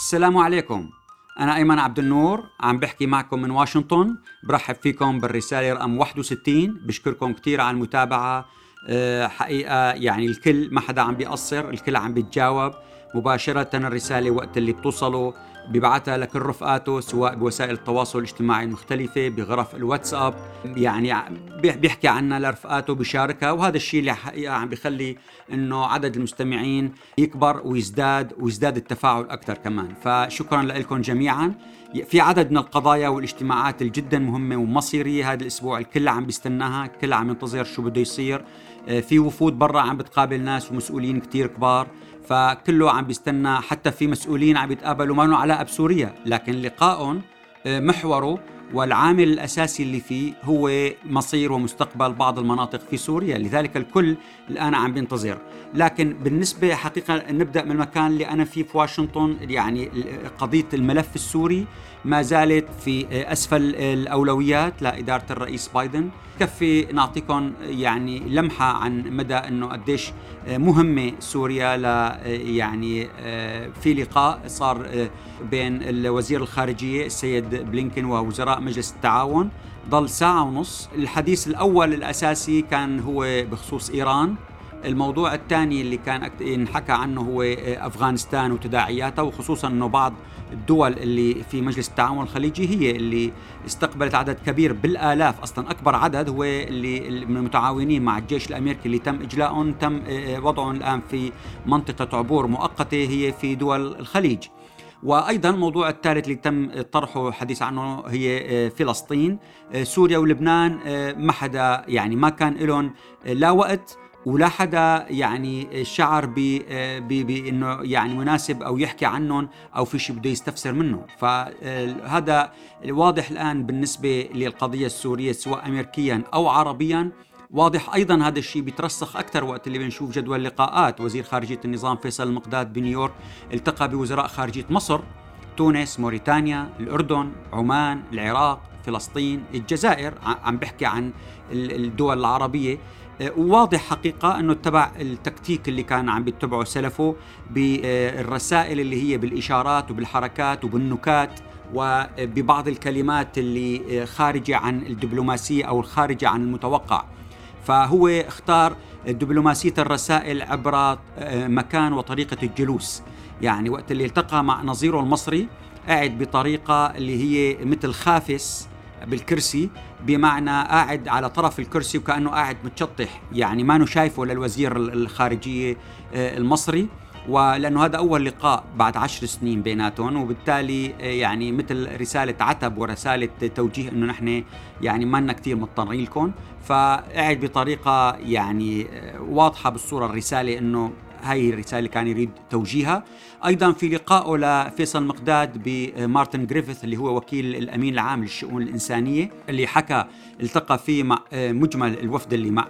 السلام عليكم. أنا أيمن عبد النور عم بحكي معكم من واشنطن. برحب فيكم بالرسالة رقم 61 بشكركم كثير على المتابعة. أه حقيقة يعني الكل ما حدا عم بيقصر الكل عم بيتجاوب. مباشرة الرسالة وقت اللي بتوصله بيبعتها لكل رفقاته سواء بوسائل التواصل الاجتماعي المختلفة بغرف الواتساب. يعني بيحكي عنها لرفقاته بيشاركها وهذا الشيء اللي حقيقة عم بيخلي إنه عدد المستمعين يكبر ويزداد ويزداد التفاعل أكثر كمان. فشكرا لكم جميعا. في عدد من القضايا والاجتماعات الجدا مهمة ومصيرية هذا الأسبوع الكل عم بيستناها. الكل عم ينتظر شو بده يصير. في وفود برا عم بتقابل ناس ومسؤولين كتير كبار. فكله عم بيستنى حتى في مسؤولين عم يتقابلوا ما علاقه بسوريا لكن لقائهم آه، محوره والعامل الأساسي اللي فيه هو مصير ومستقبل بعض المناطق في سوريا، لذلك الكل الآن عم بينتظر، لكن بالنسبة حقيقة نبدأ من المكان اللي أنا فيه في واشنطن يعني قضية الملف السوري ما زالت في أسفل الأولويات لإدارة الرئيس بايدن. كفي نعطيكم يعني لمحة عن مدى إنه قديش مهمة سوريا ل يعني في لقاء صار بين وزير الخارجية السيد بلينكن ووزراء مجلس التعاون. ضل ساعة ونص. الحديث الأول الأساسي كان هو بخصوص إيران. الموضوع الثاني اللي كان انحكى عنه هو أفغانستان وتداعياتها وخصوصا إنه بعض الدول اللي في مجلس التعاون الخليجي هي اللي استقبلت عدد كبير بالآلاف أصلا أكبر عدد هو اللي من المتعاونين مع الجيش الأمريكي اللي تم اجلائهم تم وضعهم الآن في منطقة عبور مؤقتة هي في دول الخليج. وأيضا الموضوع الثالث اللي تم طرحه حديث عنه هي فلسطين. سوريا ولبنان ما حدا يعني ما كان لهم لا وقت ولا حدا يعني شعر بانه يعني مناسب أو يحكي عنهم أو في شيء بده يستفسر منه فهذا واضح الآن بالنسبة للقضية السورية سواء امريكيا أو عربيا. واضح أيضا هذا الشيء بيترسخ أكثر وقت اللي بنشوف جدول لقاءات. وزير خارجية النظام فيصل المقداد بنيويورك التقى بوزراء خارجية مصر تونس موريتانيا الأردن عمان العراق فلسطين الجزائر عم بحكي عن الدول العربية. وواضح حقيقة أنه اتبع التكتيك اللي كان عم بيتبعه سلفه بالرسائل اللي هي بالإشارات وبالحركات وبالنكات وببعض الكلمات اللي خارجة عن الدبلوماسية أو الخارجة عن المتوقع. فهو اختار دبلوماسية الرسائل عبر مكان وطريقة الجلوس. يعني وقت اللي التقى مع نظيره المصري قاعد بطريقة اللي هي مثل خافس بالكرسي بمعنى قاعد على طرف الكرسي وكأنه قاعد متشطح. يعني ما شايفه للوزير الخارجية آه، المصري. ولأنه هذا أول لقاء بعد عشر سنين بيناتهم وبالتالي آه، يعني مثل رسالة عتب ورسالة توجيه إنه نحن يعني ما كثير مضطرين لكم. فقعد بطريقة يعني آه، واضحة بالصورة الرسالة إنه هاي الرسالة اللي كان يريد توجيهها. أيضا في لقائه لفيصل مقداد بمارتن جريفيث اللي هو وكيل الأمين العام للشؤون الإنسانية اللي حكى التقى فيه مع مجمل الوفد اللي مع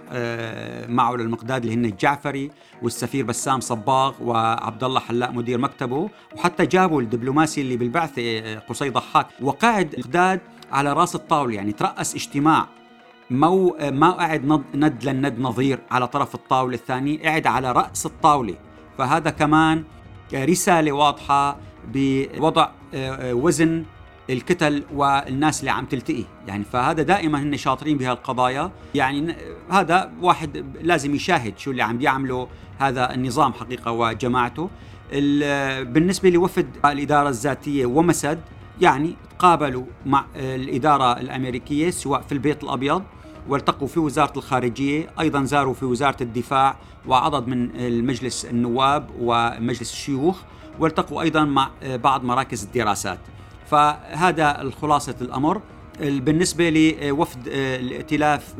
معه للمقداد اللي هن الجعفري والسفير بسام صباغ وعبد الله حلاق مدير مكتبه وحتى جابوا الدبلوماسي اللي بالبعثة قصي ضحاك. وقاعد مقداد على رأس الطاولة يعني ترأس اجتماع مو ما قاعد ند للند نظير على طرف الطاولة الثاني قاعد على رأس الطاولة. فهذا كمان رسالة واضحة بوضع آه، وزن الكتل والناس اللي عم تلتقي. يعني فهذا دائما هن شاطرين بهالقضايا يعني هذا واحد لازم يشاهد شو اللي عم بيعمله هذا النظام حقيقة وجماعته. بالنسبة لوفد الإدارة الذاتية ومسد يعني تقابلوا مع الإدارة الأمريكية سواء في البيت الأبيض والتقوا في وزارة الخارجية أيضا زاروا في وزارة الدفاع وعدد من المجلس النواب ومجلس الشيوخ والتقوا أيضا مع بعض مراكز الدراسات. فهذا الخلاصة الأمر. بالنسبة لوفد الائتلاف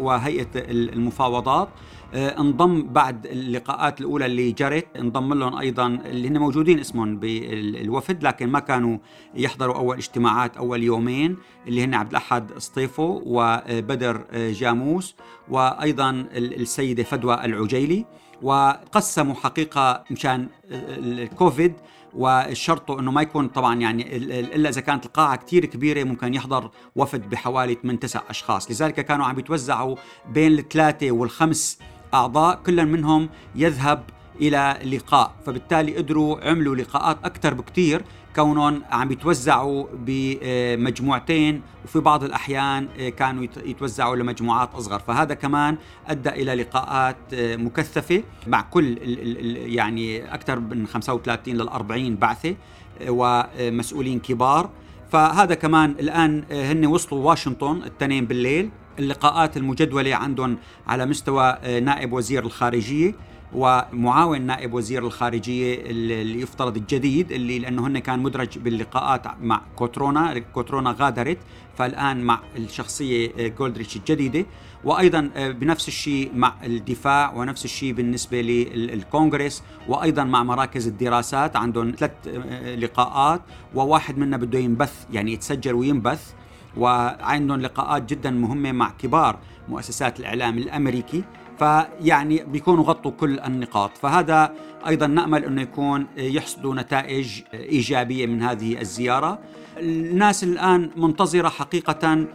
وهيئة المفاوضات. آه، انضم بعد اللقاءات الأولى اللي جرت انضم لهم أيضا اللي هن موجودين اسمهم بالوفد لكن ما كانوا يحضروا أول اجتماعات أول يومين اللي هن عبد الأحد سطيفو وبدر آه، جاموس وأيضا السيدة فدوى العجيلي. وقسموا حقيقة مشان الكوفيد وشرطه إنه ما يكون طبعا يعني إلا إذا كانت القاعة كثير كبيرة ممكن يحضر وفد بحوالي 8 9 أشخاص. لذلك كانوا عم يتوزعوا بين الثلاثة والخمس أعضاء كل منهم يذهب إلى لقاء فبالتالي قدروا عملوا لقاءات أكثر بكثير كونهم عم يتوزعوا بمجموعتين وفي بعض الأحيان كانوا يتوزعوا لمجموعات أصغر. فهذا كمان أدى إلى لقاءات مكثفة مع كل يعني أكثر من 35 لل 40 بعثة ومسؤولين كبار. فهذا كمان الآن هن وصلوا واشنطن التنين بالليل. اللقاءات المجدولة عندهم على مستوى نائب وزير الخارجية. ومعاون نائب وزير الخارجية اللي يفترض الجديد اللي لأنه هن كان مدرج باللقاءات مع كوترونا كوترونا غادرت فالآن مع الشخصية جولدريتش الجديدة. وأيضا بنفس الشيء مع الدفاع ونفس الشيء بالنسبة للكونغرس. وأيضا مع مراكز الدراسات عندهم ثلاث لقاءات. وواحد منا بده ينبث يعني يتسجل وينبث. وعندهم لقاءات جدا مهمة مع كبار مؤسسات الإعلام الأمريكي. فيعني بيكونوا غطوا كل النقاط. فهذا أيضا نأمل أنه يكون يحصدوا نتائج إيجابية من هذه الزيارة. الناس الآن منتظرة حقيقه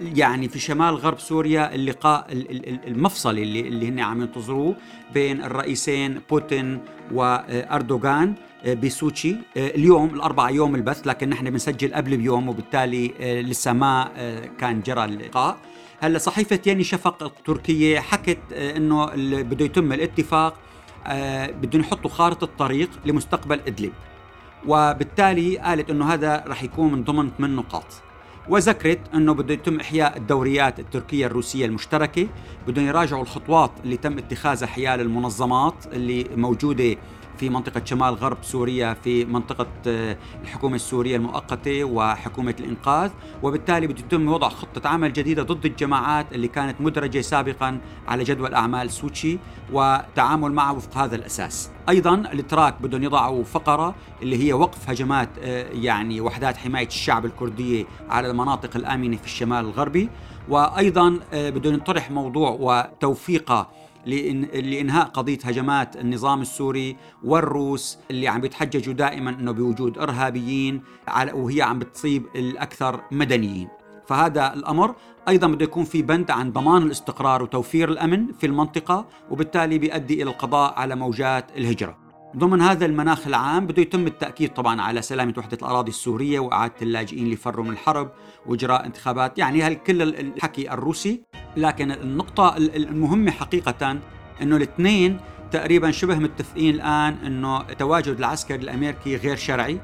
يعني في شمال غرب سوريا اللقاء المفصلي اللي اللي هن عم ينتظروه بين الرئيسين بوتين وأردوغان بسوتشي اليوم الأربعة يوم البث لكن نحن بنسجل قبل بيوم وبالتالي لسه ما كان جرى اللقاء. هلا صحيفة ياني شفق التركية حكت إنه بده يتم الاتفاق بدهم يحطوا خارطة طريق لمستقبل إدلب. وبالتالي قالت إنه هذا رح يكون من ضمن ثمان نقاط. وذكرت إنه بده يتم إحياء الدوريات التركية الروسية المشتركة بدهم يراجعوا الخطوات اللي تم اتخاذها حيال المنظمات اللي موجودة في منطقة شمال غرب سوريا في منطقة آه، الحكومة السورية المؤقتة وحكومة الإنقاذ. وبالتالي بده يتم وضع خطة عمل جديدة ضد الجماعات اللي كانت مدرجة سابقا على جدول أعمال سوتشي وتعامل معها وفق هذا الأساس. أيضا الإتراك بدهم يضعوا فقرة اللي هي وقف هجمات آه، يعني وحدات حماية الشعب الكردية على المناطق الآمنة في الشمال الغربي. وأيضا آه، بدهم ينطرح موضوع وتوفيقه لإنهاء قضية هجمات النظام السوري والروس اللي عم بيتحججوا دائما أنه بوجود إرهابيين وهي عم بتصيب الأكثر مدنيين. فهذا الأمر أيضا بده يكون في بند عن ضمان الاستقرار وتوفير الأمن في المنطقة وبالتالي بيؤدي إلى القضاء على موجات الهجرة. ضمن هذا المناخ العام بده يتم التأكيد طبعا على سلامة وحدة الأراضي السورية وإعادة اللاجئين اللي فروا من الحرب وإجراء انتخابات. يعني هالكل الحكي الروسي لكن النقطة المهمة حقيقة أنه الاثنين تقريبا شبه متفقين الآن أنه التواجد العسكري الأمريكي غير شرعي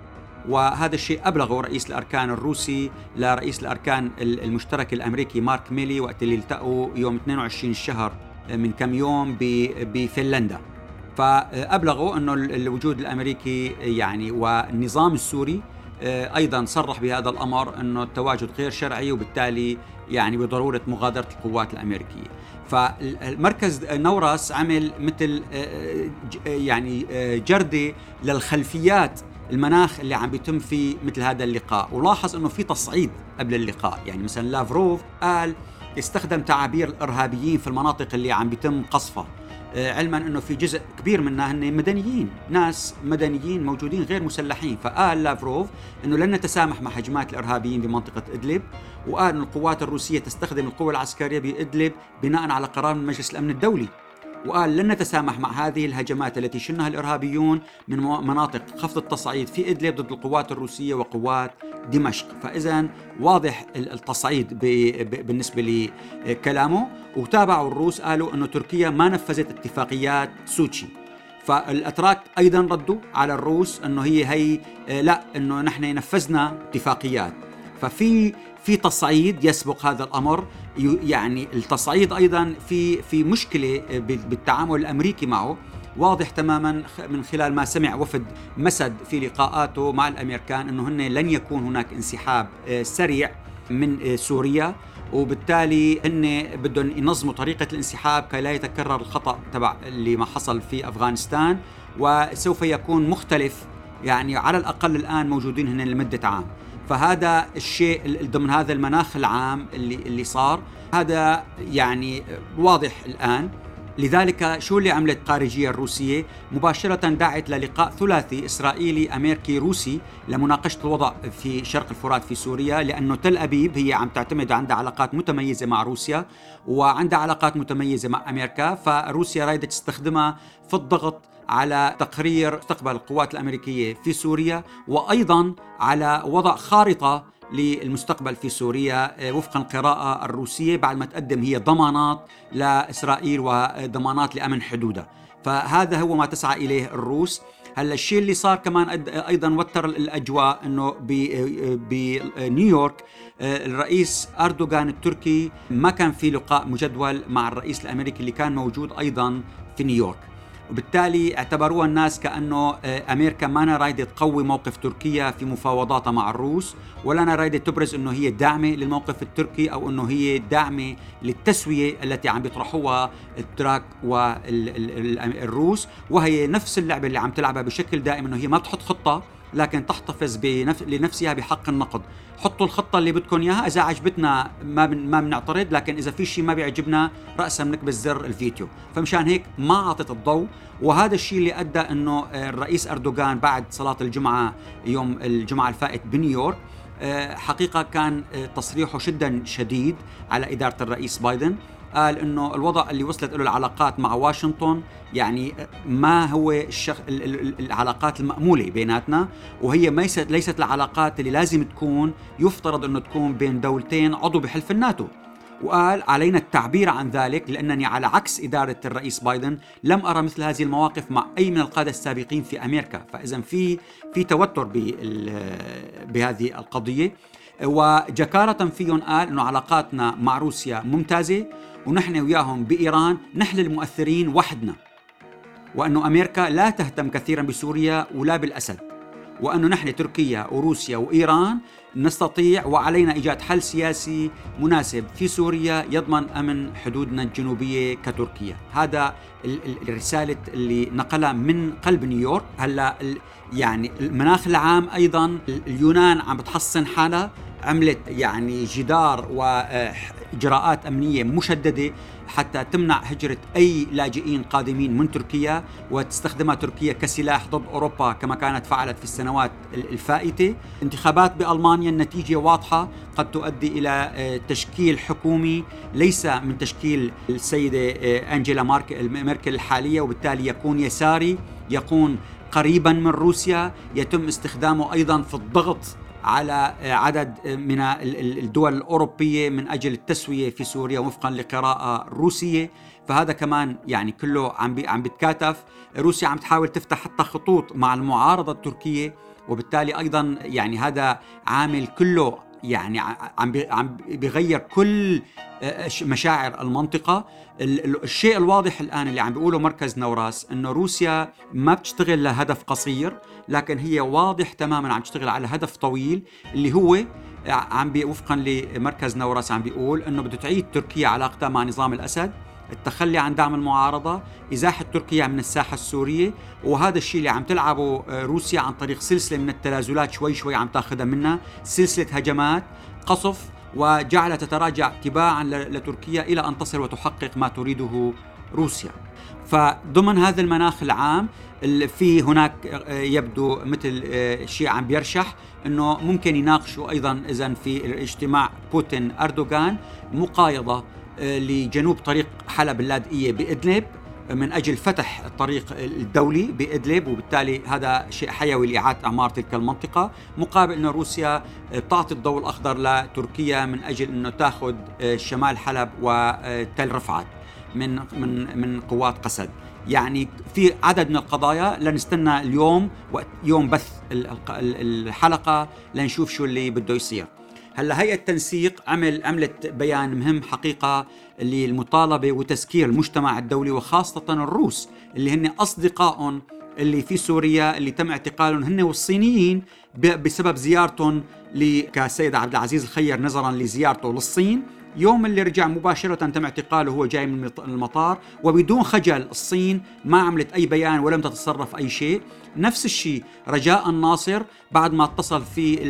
وهذا الشيء أبلغه رئيس الأركان الروسي لرئيس الأركان المشترك الأمريكي مارك ميلي وقت اللي التقوا يوم 22 الشهر من كم يوم بفنلندا. فأبلغوا أنه الوجود الأمريكي يعني والنظام السوري أيضا صرح بهذا الأمر إنه التواجد غير شرعي وبالتالي يعني بضرورة مغادرة القوات الأمريكية. فالمركز نورس عمل مثل آه، آه، يعني جردة للخلفيات المناخ اللي عم بيتم فيه مثل هذا اللقاء. ولاحظ إنه في تصعيد قبل اللقاء. يعني مثلا لافروف قال استخدم تعابير الإرهابيين في المناطق اللي عم بيتم قصفها. آه، علما أنه في جزء كبير منها هن مدنيين، ناس مدنيين موجودين غير مسلحين، فقال لافروف أنه لن نتسامح مع هجمات الإرهابيين بمنطقة إدلب، وقال ان القوات الروسية تستخدم القوى العسكرية بإدلب بناء على قرار من مجلس الأمن الدولي. وقال لن نتسامح مع هذه الهجمات التي شنها الإرهابيون من مناطق خفض التصعيد في إدلب ضد القوات الروسية وقوات دمشق، فاذا واضح التصعيد بالنسبة لكلامه. وتابعوا الروس قالوا إنه تركيا ما نفذت اتفاقيات سوتشي. فالأتراك أيضا ردوا على الروس إنه هي هي لا إنه نحن نفذنا اتفاقيات. ففي في تصعيد يسبق هذا الأمر يعني التصعيد أيضا في في مشكلة بالتعامل الأمريكي معه. واضح تماما من خلال ما سمع وفد مسد في لقاءاته مع الأمريكان إنه هن لن يكون هناك انسحاب آه، سريع من آه، سوريا. وبالتالي هن بدهم ينظموا طريقة الانسحاب كي لا يتكرر الخطأ تبع اللي ما حصل في أفغانستان. وسوف يكون مختلف يعني على الأقل الآن موجودين هن لمدة عام. فهذا الشيء ضمن هذا المناخ العام اللي اللي صار. هذا يعني واضح الآن. لذلك شو اللي عملت الخارجية الروسية؟ مباشرة دعت للقاء ثلاثي إسرائيلي أمريكي روسي لمناقشة الوضع في شرق الفرات في سوريا لأنه تل أبيب هي عم تعتمد عندها علاقات متميزة مع روسيا وعندها علاقات متميزة مع أمريكا فروسيا رايدة تستخدمها في الضغط على تقرير مستقبل القوات الأمريكية في سوريا وأيضا على وضع خارطة للمستقبل في سوريا وفق القراءة الروسية بعد ما تقدم هي ضمانات لإسرائيل وضمانات لأمن حدودها. فهذا هو ما تسعى إليه الروس. هلا الشيء اللي صار كمان أيضا وتر الأجواء إنه بنيويورك آه، الرئيس أردوغان التركي ما كان في لقاء مجدول مع الرئيس الأمريكي اللي كان موجود أيضا في نيويورك. وبالتالي اعتبروها الناس كأنه آه، أمريكا ما رايدة تقوي موقف تركيا في مفاوضاتها مع الروس ولا أنا رايدة تبرز إنه هي داعمة للموقف التركي أو إنه هي داعمة للتسوية التي عم بيطرحوها التراك والروس وهي نفس اللعبة اللي عم تلعبها بشكل دائم إنه هي ما بتحط خطة. لكن تحتفظ بنف... لنفسها بحق النقد. حطوا الخطة اللي بدكم إياها. إذا عجبتنا ما بن... ما بنعترض لكن إذا في شيء ما بيعجبنا رأسا بنكبس زر الفيديو. فمشان هيك ما أعطت الضوء. وهذا الشيء اللي أدى أنه الرئيس أردوغان بعد صلاة الجمعة يوم الجمعة الفائت بنيويورك آه، حقيقة كان آه، تصريحه جدا شديد على إدارة الرئيس بايدن. قال إنه الوضع اللي وصلت له العلاقات مع واشنطن يعني ما هو الشخ... العلاقات المأمولة بيناتنا وهي ليست ليست العلاقات اللي لازم تكون يفترض إنه تكون بين دولتين عضو بحلف الناتو. وقال علينا التعبير عن ذلك لأنني على عكس إدارة الرئيس بايدن لم أرى مثل هذه المواقف مع أي من القادة السابقين في أمريكا، فاذا في في توتر بهذه القضية. وجكارة فيهم قال إنه علاقاتنا مع روسيا ممتازة ونحن وياهم بإيران نحن المؤثرين وحدنا. وأنه أمريكا لا تهتم كثيرا بسوريا ولا بالأسد. وأنه نحن تركيا وروسيا وإيران نستطيع وعلينا إيجاد حل سياسي مناسب في سوريا يضمن أمن حدودنا الجنوبية كتركيا، هذا الرسالة اللي نقلها من قلب نيويورك، هلا يعني المناخ العام أيضا اليونان عم بتحصن حالها. عملت يعني جدار واجراءات أمنية مشددة حتى تمنع هجرة أي لاجئين قادمين من تركيا وتستخدمها تركيا كسلاح ضد أوروبا كما كانت فعلت في السنوات الفائتة، انتخابات بألمانيا النتيجة واضحة قد تؤدي إلى آه، تشكيل حكومي ليس من تشكيل السيدة آه، أنجيلا ميركل الحالية وبالتالي يكون يساري يكون قريبا من روسيا يتم استخدامه أيضا في الضغط على عدد من الدول الأوروبية من أجل التسوية في سوريا وفقا لقراءة روسية. فهذا كمان يعني كله عم عم بتكاتف روسيا عم تحاول تفتح حتى خطوط مع المعارضة التركية وبالتالي أيضا يعني هذا عامل كله يعني عم عم بيغير كل آه، مشاعر المنطقة. الشيء الواضح الآن اللي عم بيقوله مركز نوراس أنه روسيا ما بتشتغل لهدف قصير لكن هي واضح تماما عم تشتغل على هدف طويل اللي هو عم وفقا لمركز نوراس عم بيقول إنه بده تعيد تركيا علاقتها مع نظام الأسد. التخلي عن دعم المعارضة إزاحة تركيا من الساحة السورية وهذا الشيء اللي عم تلعبه آه، روسيا عن طريق سلسلة من التنازلات شوي شوي عم تاخذها منها سلسلة هجمات قصف وجعل تتراجع تباعا لتركيا إلى أن تصل وتحقق ما تريده روسيا. فضمن هذا المناخ العام في هناك آه، يبدو مثل آه، شيء عم بيرشح إنه ممكن يناقشوا أيضا اذا في اجتماع بوتين أردوغان مقايضة لجنوب طريق حلب اللاذقيه بادلب من أجل فتح الطريق الدولي بادلب وبالتالي هذا شيء حيوي لإعادة اعمار تلك المنطقة. مقابل أن روسيا بتعطي الضوء الأخضر لتركيا من أجل أنه تأخذ شمال حلب وتل رفعت من من من قوات قسد. يعني في عدد من القضايا لنستنى اليوم وقت يوم بث الحلقة لنشوف شو اللي بده يصير. هلا هيئه التنسيق عمل عملت بيان مهم حقيقة للمطالبة وتسكير المجتمع الدولي وخاصة الروس اللي هن أصدقائهم اللي في سوريا اللي تم اعتقالهم هن والصينيين بسبب زيارتهم كسيد عبد العزيز الخير نظرا لزيارته للصين. يوم اللي رجع مباشرة تم اعتقاله وهو جاي من المطار وبدون خجل الصين ما عملت أي بيان ولم تتصرف أي شيء. نفس الشيء رجاء الناصر بعد ما اتصل في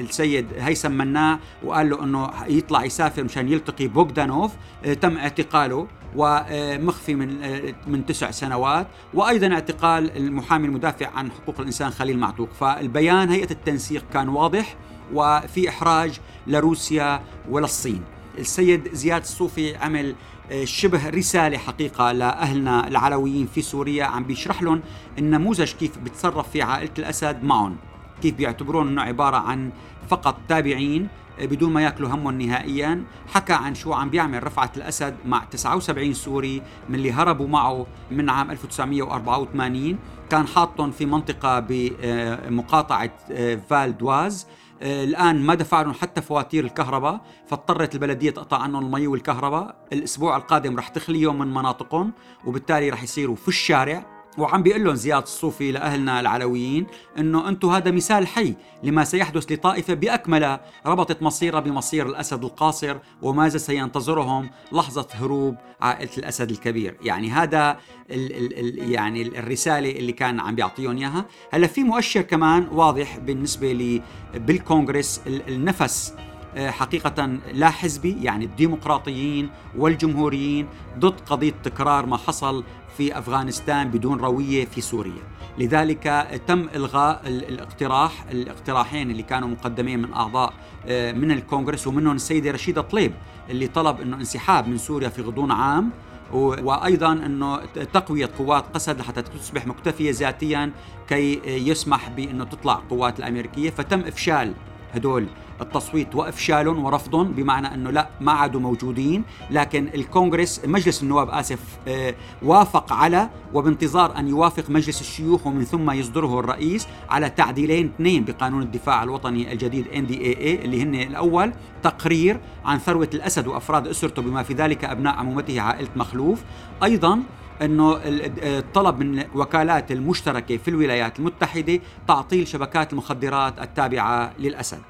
السيد هيثم مناع وقال له إنه يطلع يسافر مشان يلتقي بوغدانوف آه، تم اعتقاله ومخفي من آه، من تسع سنوات. وأيضا اعتقال المحامي المدافع عن حقوق الإنسان خليل معتوق. فالبيان هيئة التنسيق كان واضح وفي إحراج لروسيا وللصين. السيد زياد الصوفي عمل آه، شبه رسالة حقيقة لأهلنا العلويين في سوريا عم بيشرح لهم النموذج كيف بتصرف في عائلة الأسد معهم. كيف بيعتبرون أنه عبارة عن فقط تابعين آه، بدون ما ياكلوا همهم نهائيا. حكى عن شو عم بيعمل رفعت الأسد مع 79 سوري من اللي هربوا معه من عام 1984 كان حاطهم في منطقة بمقاطعة آه، فال دواز آه، الآن ما دفع لهم حتى فواتير الكهرباء فاضطرت البلدية تقطع عنهم المي والكهرباء. الأسبوع القادم رح تخليهم من مناطقهم وبالتالي رح يصيروا في الشارع. وعم بيقول لهم زياد الصوفي لأهلنا العلويين إنه أنتم هذا مثال حي لما سيحدث لطائفة بأكملها ربطت مصيرها بمصير الأسد القاصر وماذا سينتظرهم؟ لحظة هروب عائلة الأسد الكبير، يعني هذا ال ال ال يعني الرسالة اللي كان عم بيعطيهم إياها، هلأ في مؤشر كمان واضح بالنسبة لي بالكونغرس. النفس آه، حقيقة لا حزبي يعني الديمقراطيين والجمهوريين ضد قضية تكرار ما حصل في أفغانستان بدون روية في سوريا. لذلك تم إلغاء الاقتراح الاقتراحين اللي كانوا مقدمين من أعضاء آه، من الكونغرس ومنهم السيدة رشيدة طليب اللي طلب إنه انسحاب من سوريا في غضون عام. وأيضا إنه تقوية قوات قسد لحتى تصبح مكتفية ذاتيا كي يسمح بإنه تطلع القوات الأمريكية. فتم إفشال هدول التصويت وافشالهم ورفضهم بمعنى أنه لا ما عادوا موجودين لكن الكونغرس مجلس النواب آسف آه، وافق على وبانتظار أن يوافق مجلس الشيوخ ومن ثم يصدره الرئيس على تعديلين اثنين بقانون الدفاع الوطني الجديد ان دي اللي هن الأول تقرير عن ثروة الأسد وأفراد أسرته بما في ذلك أبناء عمومته عائلة مخلوف. أيضا إنه الطلب من وكالات المشتركة في الولايات المتحدة تعطيل شبكات المخدرات التابعة للأسد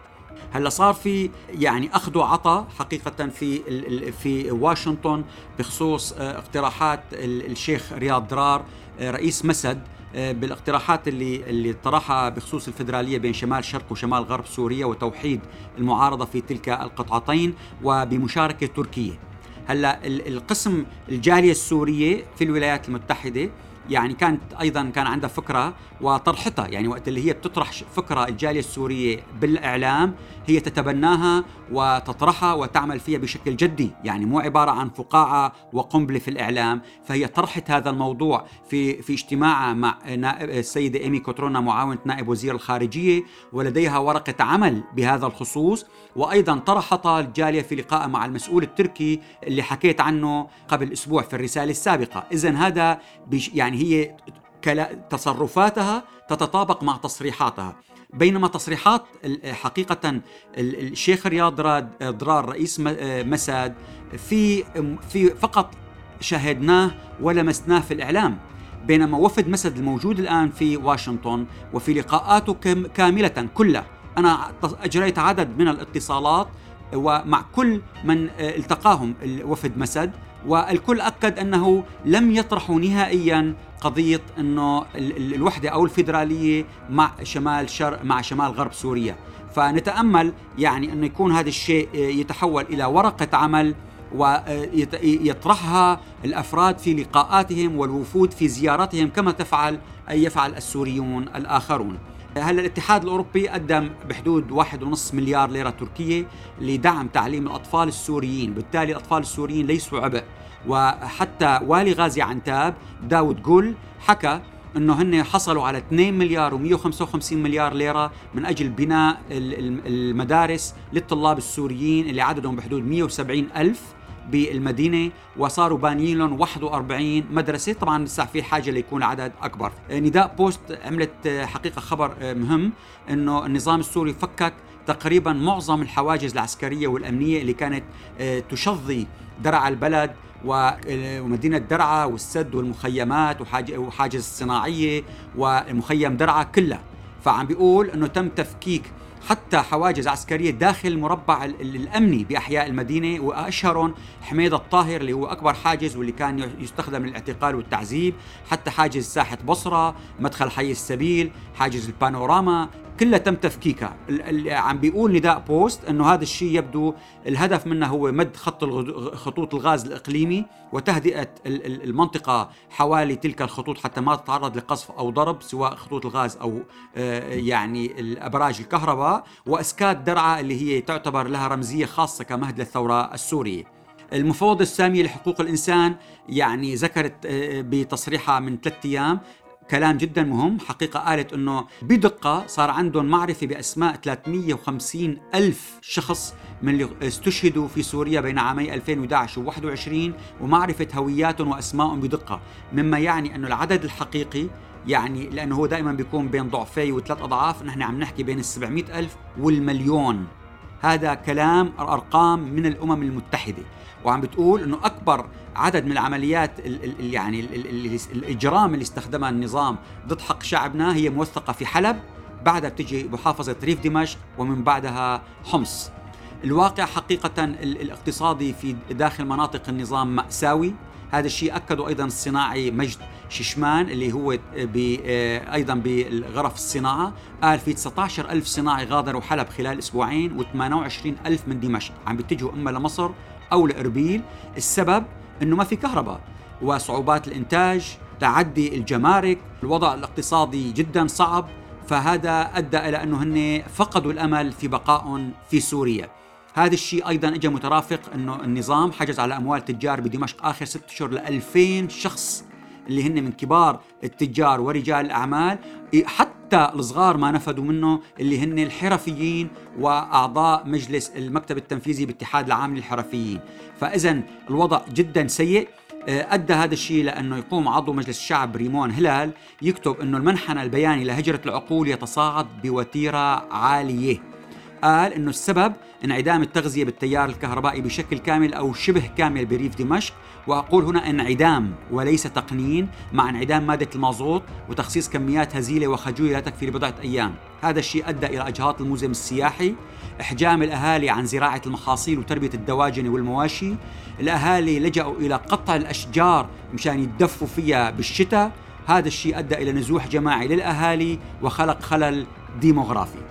هلأ صار في يعني أخذ وعطاء حقيقة في في واشنطن بخصوص آه، اقتراحات الشيخ رياض درار آه، رئيس مسد آه، بالاقتراحات اللي اللي طرحها بخصوص الفدرالية بين شمال شرق وشمال غرب سوريا وتوحيد المعارضة في تلك القطعتين وبمشاركة تركيا. هلا القسم الجالية السورية في الولايات المتحدة يعني كانت أيضا كان عندها فكرة وطرحتها يعني وقت اللي هي بتطرح فكرة الجالية السورية بالإعلام هي تتبناها وتطرحها وتعمل فيها بشكل جدي يعني مو عبارة عن فقاعة وقنبلة في الإعلام فهي طرحت هذا الموضوع في في اجتماعها مع السيدة إيمي كوترونا معاونة نائب وزير الخارجية ولديها ورقة عمل بهذا الخصوص وأيضا طرحتها الجالية في لقاء مع المسؤول التركي اللي حكيت عنه قبل أسبوع في الرسالة السابقة. اذا هذا يعني هي تصرفاتها تتطابق مع تصريحاتها. بينما تصريحات حقيقة الشيخ رياض ضرار رئيس مساد في في فقط شاهدناه ولمسناه في الإعلام. بينما وفد مسد الموجود الآن في واشنطن وفي لقاءاته كاملة كلها أنا أجريت عدد من الاتصالات ومع كل من التقاهم وفد مسد والكل أكد أنه لم يطرحوا نهائيا قضية إنه الوحدة أو الفيدرالية مع شمال شرق مع شمال غرب سوريا فنتأمل يعني انه يكون هذا الشيء يتحول إلى ورقة عمل ويطرحها الأفراد في لقاءاتهم والوفود في زياراتهم كما تفعل أي يفعل السوريون الآخرون. هلا الاتحاد الأوروبي قدم بحدود واحد ونص مليار ليرة تركية لدعم تعليم الأطفال السوريين، بالتالي الأطفال السوريين ليسوا عبء. وحتى والي غازي عنتاب داود جول حكى إنه هن حصلوا على 2 مليار و155 مليار ليرة من أجل بناء المدارس للطلاب السوريين اللي عددهم بحدود 170 ألف. بالمدينة وصاروا بانيين لهم 41 مدرسة. طبعا لسه في حاجة ليكون العدد أكبر. نداء بوست عملت حقيقة خبر مهم إنه النظام السوري فكك تقريبا معظم الحواجز العسكرية والأمنية اللي كانت تشظي درع البلد ومدينة درعا والسد والمخيمات وحاجز الصناعية ومخيم درعا كلها فعم بيقول إنه تم تفكيك حتى حواجز عسكرية داخل المربع الأمني بأحياء المدينة وأشهرهم حميد الطاهر اللي هو أكبر حاجز واللي كان يستخدم للاعتقال والتعذيب، حتى حاجز ساحة بصرة، مدخل حي السبيل، حاجز البانوراما، كلها تم تفكيكها اللي عم بيقول نداء بوست إنه هذا الشيء يبدو الهدف منه هو مد خط خطوط الغاز الإقليمي وتهدئة المنطقة حوالي تلك الخطوط حتى ما تتعرض لقصف أو ضرب سواء خطوط الغاز أو آه، يعني الأبراج الكهرباء وإسكات درعا اللي هي تعتبر لها رمزية خاصة كمهد للثورة السورية. المفوضة السامية لحقوق الإنسان يعني ذكرت آه، بتصريحها من ثلاثة أيام كلام جدا مهم. حقيقة قالت أنه بدقة صار عندهم معرفة بأسماء 350 ألف شخص من اللي استشهدوا في سوريا بين عامي 2011 و 21 ومعرفة هوياتهم وأسمائهم بدقة. مما يعني أنه العدد الحقيقي يعني لأنه هو دائما بيكون بين ضعفي وثلاث أضعاف نحن عم نحكي بين ال 700 ألف والمليون. هذا كلام أرقام من الأمم المتحدة. وعم بتقول أنه أكبر عدد من العمليات ال ال يعني ال ال الإجرام اللي استخدمها النظام ضد حق شعبنا هي موثقة في حلب بعدها بتجي محافظة ريف دمشق ومن بعدها حمص. الواقع حقيقة الاقتصادي في داخل مناطق النظام مأساوي. هذا الشيء أكده أيضا الصناعي مجد ششمان اللي هو أيضا بغرف الصناعة. قال في 19 ألف صناعي غادروا حلب خلال أسبوعين و28 ألف من دمشق. عم بيتجهوا اما لمصر أو لأربيل السبب إنه ما في كهرباء وصعوبات الإنتاج تعدي الجمارك الوضع الاقتصادي جدا صعب فهذا أدى إلى إنه هن فقدوا الأمل في بقائهم في سوريا. هذا الشيء أيضا اجى مترافق إنه النظام حجز على أموال تجار بدمشق آخر ست اشهر ل 2000 شخص اللي هن من كبار التجار ورجال الأعمال حتى الصغار ما نفذوا منه اللي هن الحرفيين وأعضاء مجلس المكتب التنفيذي باتحاد العام للحرفيين. فاذا الوضع جدا سيء. آه، أدى هذا الشيء لأنه يقوم عضو مجلس الشعب ريمون هلال يكتب إنه المنحنى البياني لهجرة العقول يتصاعد بوتيرة عالية. قال إنه السبب انعدام التغذية بالتيار الكهربائي بشكل كامل أو شبه كامل بريف دمشق وأقول هنا انعدام وليس تقنين مع انعدام مادة المازوت وتخصيص كميات هزيلة وخجولة لا تكفي لبضعة أيام. هذا الشيء أدى إلى إجهاض الموزم السياحي إحجام الأهالي عن زراعة المحاصيل وتربية الدواجن والمواشي. الأهالي لجأوا إلى قطع الأشجار مشان يتدفوا فيها بالشتاء. هذا الشيء أدى إلى نزوح جماعي للأهالي وخلق خلل ديموغرافي.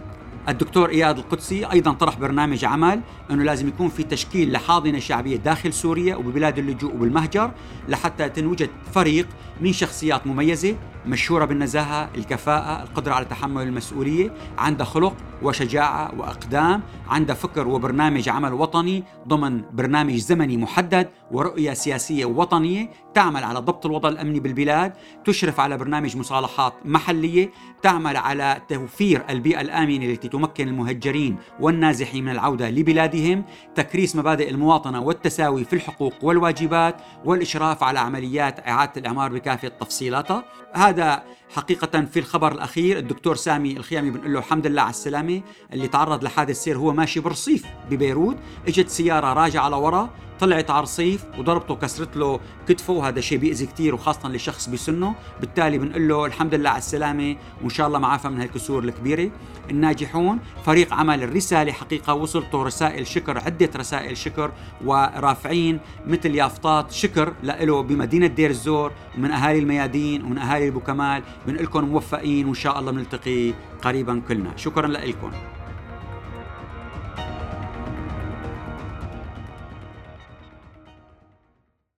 الدكتور إياد القدسي أيضا طرح برنامج عمل إنه لازم يكون في تشكيل لحاضنة شعبية داخل سوريا وببلاد اللجوء وبالمهجر لحتى تنوجد فريق من شخصيات مميزة مشهورة بالنزاهة، الكفاءة، القدرة على تحمل المسؤولية، عندها خلق وشجاعة وأقدام، عندها فكر وبرنامج عمل وطني ضمن برنامج زمني محدد ورؤية سياسية وطنية تعمل على ضبط الوضع الأمني بالبلاد، تشرف على برنامج مصالحات محلية، تعمل على توفير البيئة الآمنة التي تمكن المهجرين والنازحين من العودة لبلادهم، تكريس مبادئ المواطنة والتساوي في الحقوق والواجبات، والإشراف على عمليات إعادة الإعمار بكافة تفصيلاتها، هذا حقيقة في الخبر الأخير الدكتور سامي الخيامي بنقول له الحمد لله على السلامة اللي تعرض لحادث سير هو ماشي برصيف ببيروت إجت سيارة راجعة لورا طلعت على الرصيف وضربته كسرت له كتفه وهذا شيء بيأذي كثير وخاصة لشخص بسنه. بالتالي بنقول له الحمد لله على السلامة وإن شاء الله معافى من هالكسور الكبيرة. الناجحون فريق عمل الرسالة حقيقة وصلته رسائل شكر عدة رسائل شكر ورافعين مثل يافطات شكر له بمدينة دير الزور ومن أهالي الميادين ومن أهالي أبو كمال. بنقول لكم موفقين وإن شاء الله بنلتقي قريبا كلنا. شكرا لكم.